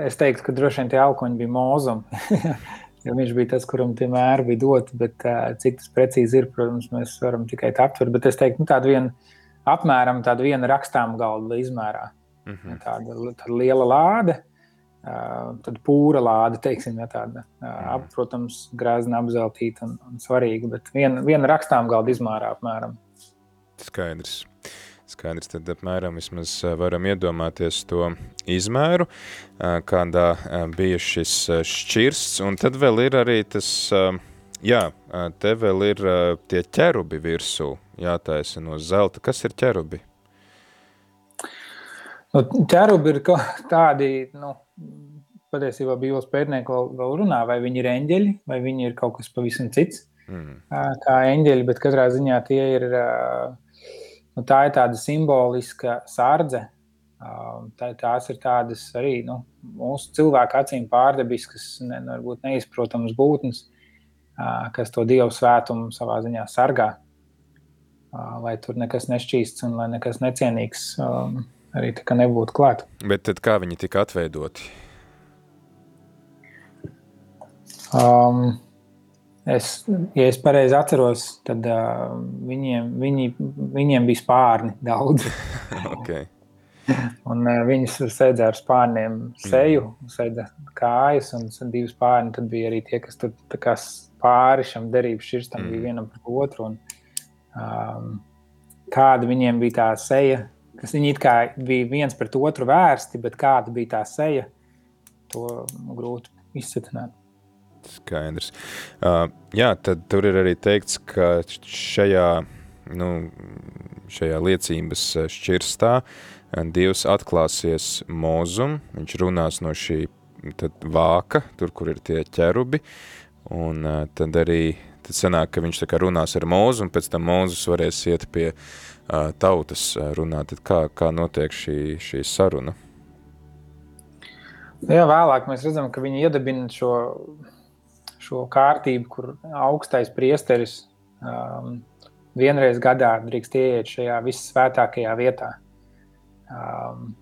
es teiktu, ka droši vien tie alkoņi bija mūzumi. [LAUGHS] jo viņš bija tas, kuram tie mēri bija doti. Bet, cik tas precīzi ir, protams, mēs varam tikai aptvert. Bet es teiktu, nu, tāda viena, apmēram tāda viena rakstām galda izmērā. Mm -hmm. tāda, tāda liela lāde, tad pūra lāde, teiksim, ja tāda, mm -hmm. protams, grēzna apzeltīta un, un svarīga, bet viena, viena rakstām galda izmērā apmēram. Skaidrs. Skaidrs, tad apmēram vismaz varam iedomāties to izmēru, kādā bija šis šķirsts, un tad vēl ir arī tas, jā, te vēl ir tie ķerubi virsū jātaisa no zelta. Kas ir ķerubi? Nu, ķerubi ir tādi, nu, patiesībā bijos pētnieki vēl, vēl runā, vai viņi ir eņģeļi, vai viņi ir kaut kas pavisam cits, mm. kā eņģeļi, bet katrā ziņā tie ir uh, nu, tā ir tāda simboliska sārdze. Tā, tās ir tādas arī nu, mūsu cilvēku acīm pārdabiskas, ne, varbūt neizprotamas būtnes, kas to dievu svētumu savā ziņā sargā. Lai tur nekas nešķīsts un lai nekas necienīgs arī nebūtu klāt. Bet tad kā viņi tika atveidoti? Um, Es, ja es pareizi atceros, tad uh, viņiem, viņi, viņiem bija spārni [LAUGHS] daudz. okay. Un uh, viņas sēdza ar spārniem seju, mm. sēdza kājas un divi spārni. Tad bija arī tie, kas tur pāri šam derības širstam mm. bija vienam par otru. Un, um, kāda viņiem bija tā seja, kas viņi it kā bija viens pret otru vērsti, bet kāda bija tā seja, to grūti izsatināt. Skaidrs. Uh, jā, tad tur ir arī teikts, ka šajā, nu, šajā liecības šķirstā uh, Dievs atklāsies mūzum, viņš runās no šī tad vāka, tur, kur ir tie ķerubi, un uh, tad arī tad sanāk, ka viņš tā kā runās ar mūzu, un pēc tam mūzus varēs iet pie uh, tautas uh, runāt. Tad kā, kā notiek šī, šī saruna? Jā, vēlāk mēs redzam, ka viņi iedibina šo, šo kārtību, kur augstais priesteris um, vienreiz gadā drīkst ieiet šajā vissvētākajā vietā. Um,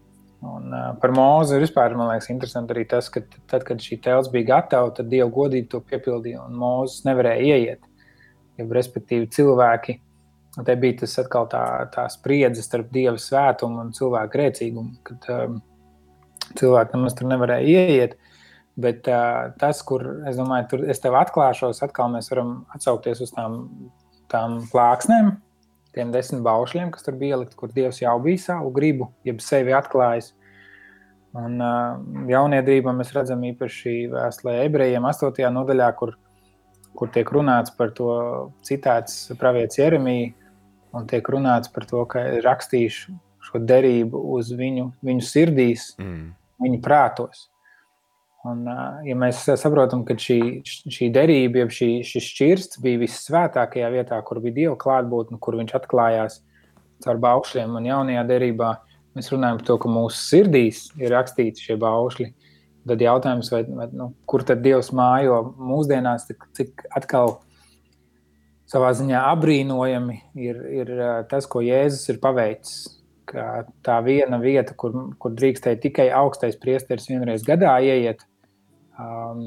un, uh, par mūzu vispār, man liekas, interesanti arī tas, ka tad, kad šī telts bija gatava, tad Dieva godība to piepildīja, un mūzes nevarēja ieiet. Ja, respektīvi, cilvēki, te bija tas atkal tā, tā spriedze starp Dieva svētumu un cilvēku grēcīgumu, kad um, cilvēki nemaz tur nevarēja ieiet. Bet uh, tas, kur es domāju, tur es tev atklāšos, atkal mēs varam atsaukties uz tām, tām plāksnēm, tiem desmit baušļiem, kas tur bija ielikt, kur Dievs jau bija savu gribu, jeb sevi atklājis. Un uh, jauniedrībā mēs redzam īpaši vēstulē ebrejiem 8. nodaļā, kur, kur tiek runāts par to citēts pravietis Jeremija, un tiek runāts par to, ka rakstīšu šo derību uz viņu, viņu sirdīs, Mm. viņu prātos. Un, ja mēs saprotam, ka šī, šī derība, jeb šī, šis šķirsts bija vissvētākajā vietā, kur bija Dieva klātbūtne, kur viņš atklājās caur baušļiem un jaunajā derībā, mēs runājam par to, ka mūsu sirdīs ir rakstīti šie baušļi. Tad jautājums, vai, vai, nu, kur tad Dievs mājo mūsdienās, cik, cik atkal savā ziņā apbrīnojami ir, ir tas, ko Jēzus ir paveicis. Tā viena vieta, kur, kur drīkstēja tikai augstais priesteris vienreiz gadā ieiet, um,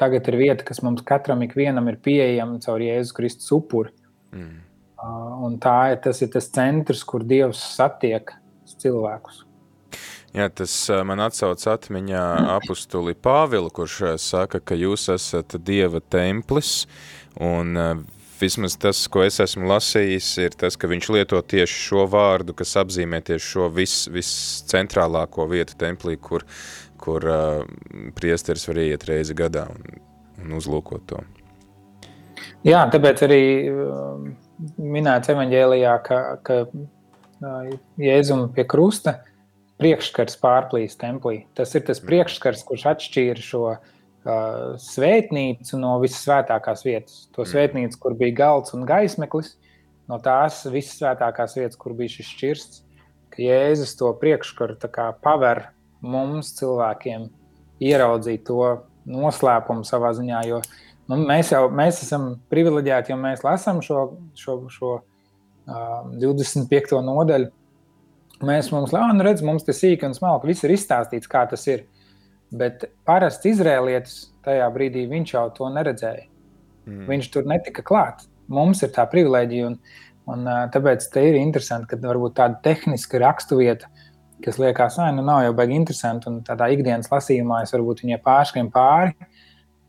tagad ir vieta, kas mums katram ikvienam ir pieejama caur Jēzus Kristus upuri. Mm. Uh, un tā ir tas, ir tas centrs, kur Dievs satiek cilvēkus. Jā, tas ā, man atsauc atmiņā apustuli Pāvilu, kurš ā, saka, ka jūs esat Dieva templis, un ā, vismaz tas, ko es esmu lasījis, ir tas, ka viņš lieto tieši šo vārdu, kas apzīmē tieši šo vis, viscentrālāko vietu templī, kur, kur uh, priesteris var iet reizi gadā un, un uzlūkot to. Jā, tāpēc arī um, minēts evanģēlijā, ka, ka uh, Jēzum pie krusta priekšskars pārplīs templī. Tas ir tas priekšskars, kurš atšķīra šo uh, svētnīcu no vissvētākās vietas. To svētnīcu, kur bija galds un gaismeklis, no tās vissvētākās vietas, kur bija šis šķirsts, ka Jēzus to priekšskaru paver mums cilvēkiem ieraudzīt to noslēpumu savā ziņā, jo nu, mēs jau mēs esam privileģēti, jo mēs lasām šo, šo, šo uh, 25. nodaļu. Mēs mums lēnām redzam, mums tas sīki un smalki, viss ir izstāstīts, kā tas ir. Bet parasti izrēlietis tajā brīdī viņš jau to neredzēja. Mm. Viņš tur netika klāt. Mums ir tā privilēģija, un, un ā, tāpēc ir interesanti, ka varbūt tāda tehniska raksturvieta, kas liekas, ka nu, nav jau baigi interesanti, un tādā ikdienas lasījumā es varbūt viņai pārskrien pāri,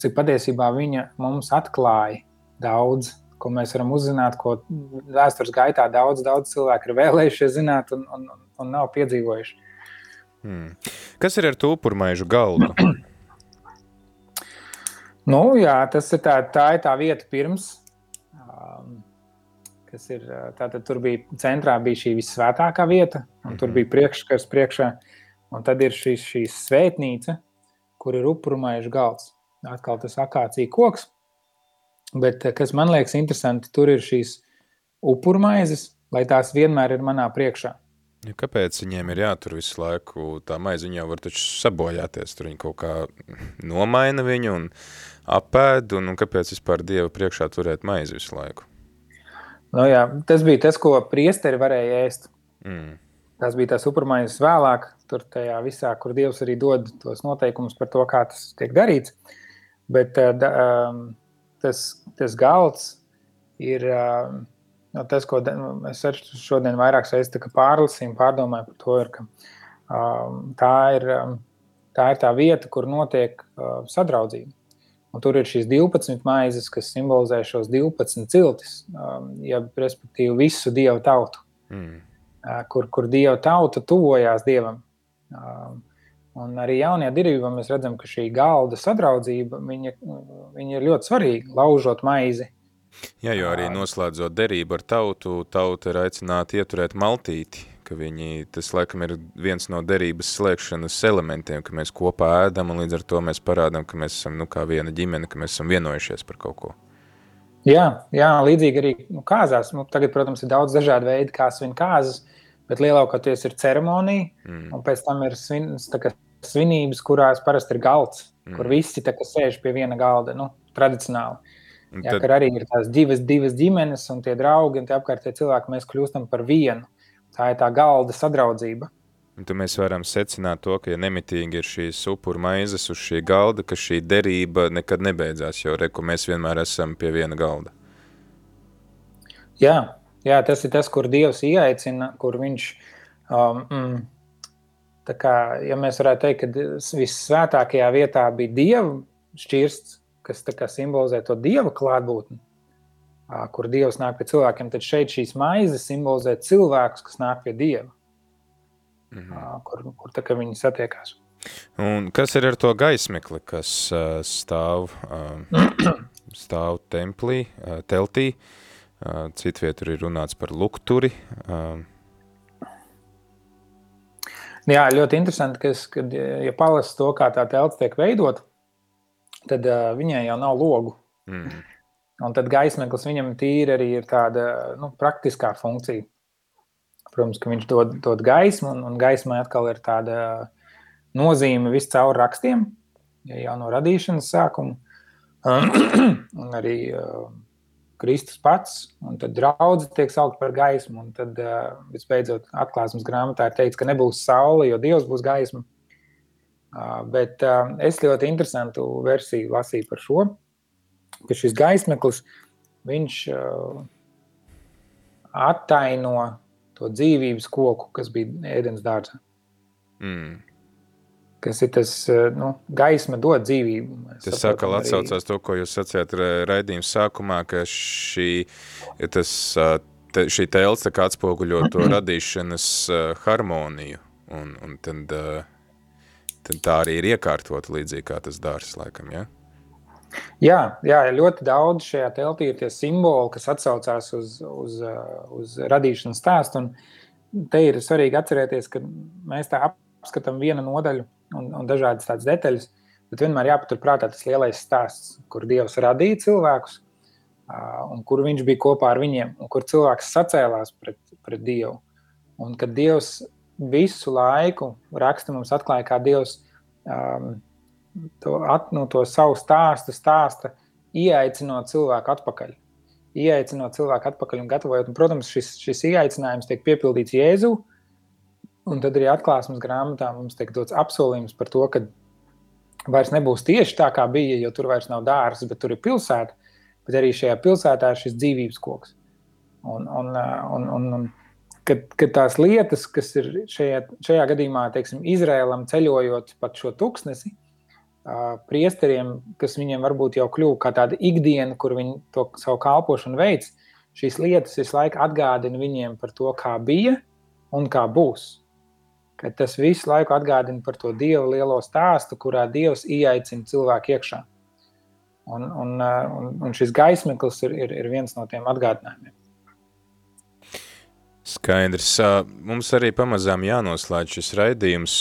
cik patiesībā viņa mums atklāja daudz, ko mēs varam uzzināt, ko vēstures gaitā daudz, daudz cilvēku ir vēlējušies zināt un, un, un nav piedzīvojuši. Mm. Kas ir ar tūpurmaižu galdu? [CLEARS THROAT] Nu, jā, tas ir tā, tā ir tā vieta pirms. Um, kas ir, tātad tur bija centrā bija šī visvētākā vieta, un tur Mhm. bija priekšskars priekšā, un tad ir šī, šī svētnīca, kur ir upurmaižu galds. Atkal tas akācija koks, bet eh, kas man liekas interesanti, tur ir šīs upurmaizes, lai tās vienmēr ir manā priekšā. Ja, kāpēc viņiem ir jātur visu laiku? Tā maize jau var taču sabojāties. Tur viņi kaut kā nomaina viņu un apēd, un, un kāpēc vispār Dieva priekšā turēt maizi visu laiku? Nu, jā, tas bija tas, ko priesteri varēja ēst. Mm. Tas bija tas supermaisas vēlāk, tur tajā visā, kur Dievs arī dod tos noteikumus par to, kā tas tiek darīts. Bet eh, da, um, tas, tas galds ir um, no tas, ko es šodien vairāk reizes pārlasīju, pārdomāju par to, ir, ka um, tā, ir, tā ir tā vieta, kur notiek sadraudzība. Un tur ir šīs 12 maizes, kas simbolizē šos 12 ciltis, jeb respektīvi visu dievu tautu Mm. Kur, kur Dieva tauta tuvojās Dievam. Un arī jaunajā darbā mēs redzam, ka šī galda sadraudzība viņa, viņa ir ļoti svarīga. Laužot maizi, Jā, jo arī noslēdzot derību ar tautu, tauta ir aicināta ieturēt maltīti, ka viņi, tas laikam ir viens no derības slēgšanas elementiem, ka mēs kopā ēdam un līdz ar to mēs parādām, ka mēs esam, nu, kā viena ģimene, ka mēs esam vienojušies par kaut ko. Jā, jā līdzīgi arī nu, kāzās. Nu, tagad, protams, ir daudz dažādu veidu, kā svin kāzas, bet lielākoties ir ceremonija, Mm. un pēc tam ir svin, kā svinības, kurās parasti ir galds, Mm. kur visi kā sēž pie viena galda, nu, tradicionāli. Un Jā, tad, arī ir tās divas, divas ģimenes, un tie draugi un tie apkārtējie cilvēki, mēs kļūstam par vienu. Tā ir tā galda sadraudzība. Un tad mēs varam secināt to, ka ja nemitīgi ir šīs upuru maizes uz šī galda, ka šī derība nekad nebeidzās, jo reku mēs vienmēr esam pie viena galda. Jā, jā, tas ir tas, kur Dievs ieaicina, kur viņš. Um, mm, tā kā, ja mēs varētu teikt, ka vissvētākajā vietā bija Dieva šķirsts, kas tā kā simbolizē to Dieva klātbūtni, kur Dievs nāk pie cilvēkiem, tad šeit šīs maizes simbolizē cilvēkus, kas nāk pie Dieva, Mhm. ā, kur, kur tā viņi satiekās. Un kas ir ar to gaismekli, kas uh, stāv, uh, [CLEARS THROAT] stāv templī, uh, teltī? Uh, Citvietur ir runāts par lukturi. Uh, Jā, ļoti interesanti, ka, es- kad, ja palasa to, kā tā telts tiek veidot, tad uh, viņai jau nav logu. mm, Un tad gaismeklis viņam tīri arī ir tāda nu, praktiskā funkcija. Protams, ka viņš dod, dod gaismu, un, un gaismai atkal ir tāda nozīme viscaur rakstiem, ja jau no radīšanas sākuma. [CLEARS THROAT] un arī uh, Kristus pats, un tad draudzes tiek saukt par gaismu. Un tad uh, visbeidzot atklāsmes grāmatā ir teikts, ka nebūs saule, jo Dievs būs gaisma. Uh, bet uh, es ļoti interesantu versiju lasīju par šo ka šis gaismeklis viņš uh, attaino to dzīvības koku, kas bija ēdienas dārzā. mm. Kas ir tas, uh, nu, gaisma dod dzīvību. Tas atkal atsaucās to, ko jūs sacījāt ra- raidījuma sākumā, ka šī, tas, te, šī telts tā kā atspoguļo to [CLEARS THROAT] radīšanas harmoniju. Un, un tad, tad tā arī ir iekārtota līdzīgi kā tas dārs, laikam, ja? Jā, jā, ļoti daudz šajā telpī ir tie simboli, kas atsaucās uz, uz, uh, uz radīšanas stāstu. Un te ir svarīgi atcerēties, ka mēs tā apskatām vienu nodaļu un, un dažādas tādas detaļas, bet vienmēr jāpaturprātā tas lielais stāsts, kur Dievs radīja cilvēkus uh, un kur viņš bija kopā ar viņiem, un kur cilvēks sacēlās pret, pret Dievu. Un kad Dievs visu laiku raksta mums atklāja, kā Dievs um, to, at, nu, to savu stāstu stāsta, ieaicinot cilvēku atpakaļ. Ieaicinot cilvēku atpakaļ un gatavojot. Un, protams, šis, šis ieaicinājums tiek piepildīts Jēzu. Un tad arī atklāsmes grāmatā mums tiek dots apsolījums par to, ka vairs nebūs tieši tā, kā bija, jo tur vairs nav dārsts, bet tur ir pilsēta. Bet arī šajā pilsētā ir šis dzīvības koks. Un, un, un, un, un kad, kad tās lietas, kas ir šajā, šajā gadījumā, teiksim, Izrēlam ceļojot pa šo tūkstnesi, priesteriem, kas viņiem varbūt jau kļuva kā tāda ikdiena, kur viņi to savu kalpošanu veids, šīs lietas visu laiku atgādina viņiem par to, kā bija un kā būs. Ka tas visu laiku atgādina par to Dieva lielo stāstu, kurā Dievs ieaicina cilvēku iekšā. Un, un, un, un šis gaismeklis ir, ir, ir viens no tiem atgādinājumiem. Skaidrs. Mums arī pamazām jānoslēdz šis raidījums,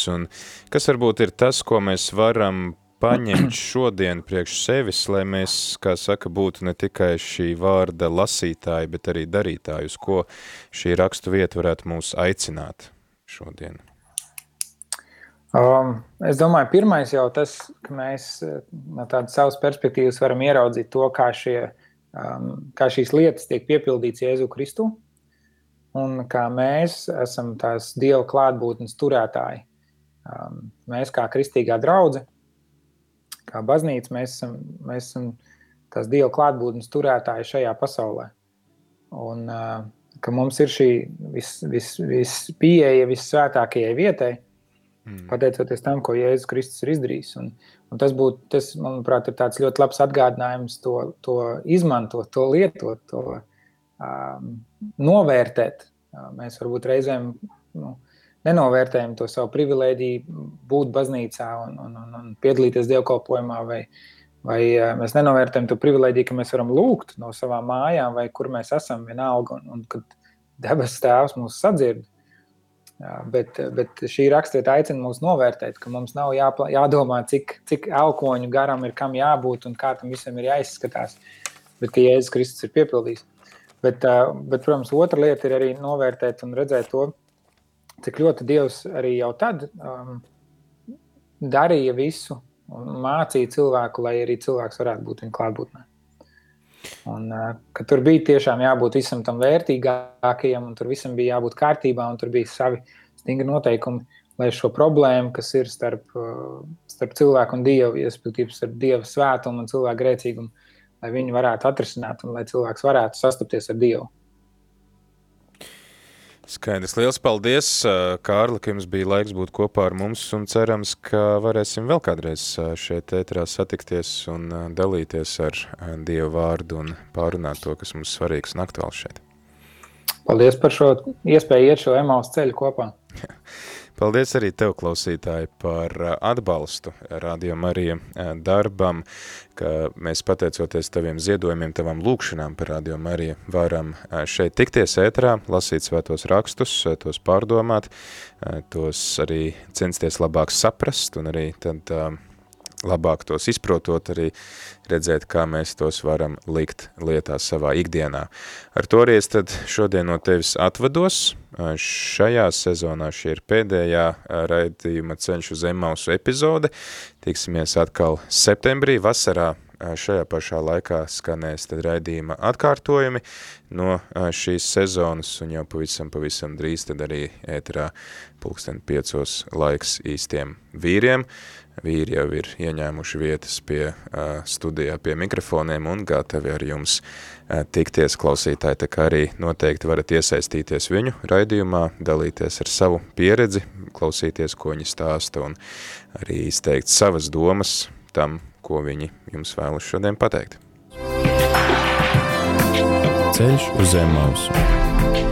kas varbūt ir tas, ko mēs varam paņemt šodien priekš sevis, lai mēs, kā saka, būtu ne tikai šī vārda lasītāji, bet arī darītāji, uz ko šī rakstu vieta varētu mūs aicināt šodien. Um, es domāju, pirmais jau tas, ka mēs eh, no tādas savas perspektīvas varam ieraudzīt to, kā, šie, um, kā šīs lietas tiek piepildītas Jēzu Kristu, un kā mēs esam tās Dieva klātbūtnes turētāji. Um, mēs kā kristīgā draudze, kā baznīca, mēs esam, mēs esam tās Dieva klātbūtnes turētāji šajā pasaulē. Un uh, ka mums ir šī vispieeja vis, vis vispieeja vissvētākajai vietai, Mm. pateicoties tam, ko Jēzus Kristus ir izdarījis. Un, un tas, būtu, tas, manuprāt, ir tāds ļoti labs atgādinājums to, to izmantot, to lietot, to um, novērtēt. Uh, mēs varbūt reizēm nu, nenovērtējam to savu privilēģiju, būt baznīcā un, un, un, un piedalīties dievkalpojumā, vai, vai uh, mēs nenovērtējam to privilēģiju, ka mēs varam lūgt no savām mājām, vai kur mēs esam, vienalga, un, un kad debesu tēvs mūs sadzird. Bet, bet šī rakstvieta aicina mūs novērtēt, ka mums nav jāpla, jādomā, cik, cik elkoņu garam ir kam jābūt un kā tam visam ir jāizskatās. Bet ka Jēzus Kristus ir piepildījis. Bet, uh, bet, protams, otra lieta ir arī novērtēt un redzēt to, cik ļoti Dievs arī jau tad um, darīja visu un mācīja cilvēku, lai arī cilvēks varētu būt viņa klātbūtnē. Un, uh, ka tur bija tiešām jābūt visam tam vērtīgākajam, un tur visam bija jābūt kārtībā, un tur bija savi stingri noteikumi, lai šo problēmu, kas ir starp, uh, starp cilvēku un dievu, respektīvi starp dievu svētumu un cilvēku grēcīgumu, lai viņi varētu atrisināt un lai cilvēks varētu sastapties ar dievu. Skaidrs. Liels paldies, Kārli, ka jums bija laiks būt kopā ar mums un cerams, ka varēsim vēl kādreiz šeit ētrā satikties un dalīties ar Dievu vārdu un pārunāt to, kas mums svarīgs un aktuāls šeit. Paldies par šo iespēju iet šo emausu ceļu kopā. [LAUGHS] Paldies arī tev, klausītāji, par ā, atbalstu Radio Marija ā, darbam, ka mēs pateicoties taviem ziedojumiem, tavam lūkšanām par Radio Marija varam ā, šeit tikties ētrā, lasīt svētos rakstus, tos pārdomāt, tos arī censties labāk saprast un arī tad ā, labāk tos izprotot, arī redzēt, kā mēs tos varam likt lietā savā ikdienā. Ar to arī es tad šodien no tevis atvados. Šajā sezonā šī ir pēdējā raidījuma ceļš uz Emausu epizode. Tiksimies atkal septembrī, vasarā šajā pašā laikā skanēs tad raidījuma atkārtojumi no šīs sezonas un jau pavisam, pavisam drīz tad arī ēterā pulksten piecos laiks īstiem vīriem. Vīri jau ir ieņēmuši vietas pie uh, studijā pie mikrofoniem un gatavi ar jums uh, tikties klausītāji, tā kā arī noteikti varat iesaistīties viņu raidījumā, dalīties ar savu pieredzi, klausīties, ko viņi stāsta un arī izteikt savas domas tam, ko viņi jums vēlas šodien pateikt. Ceļš uz zem mausu.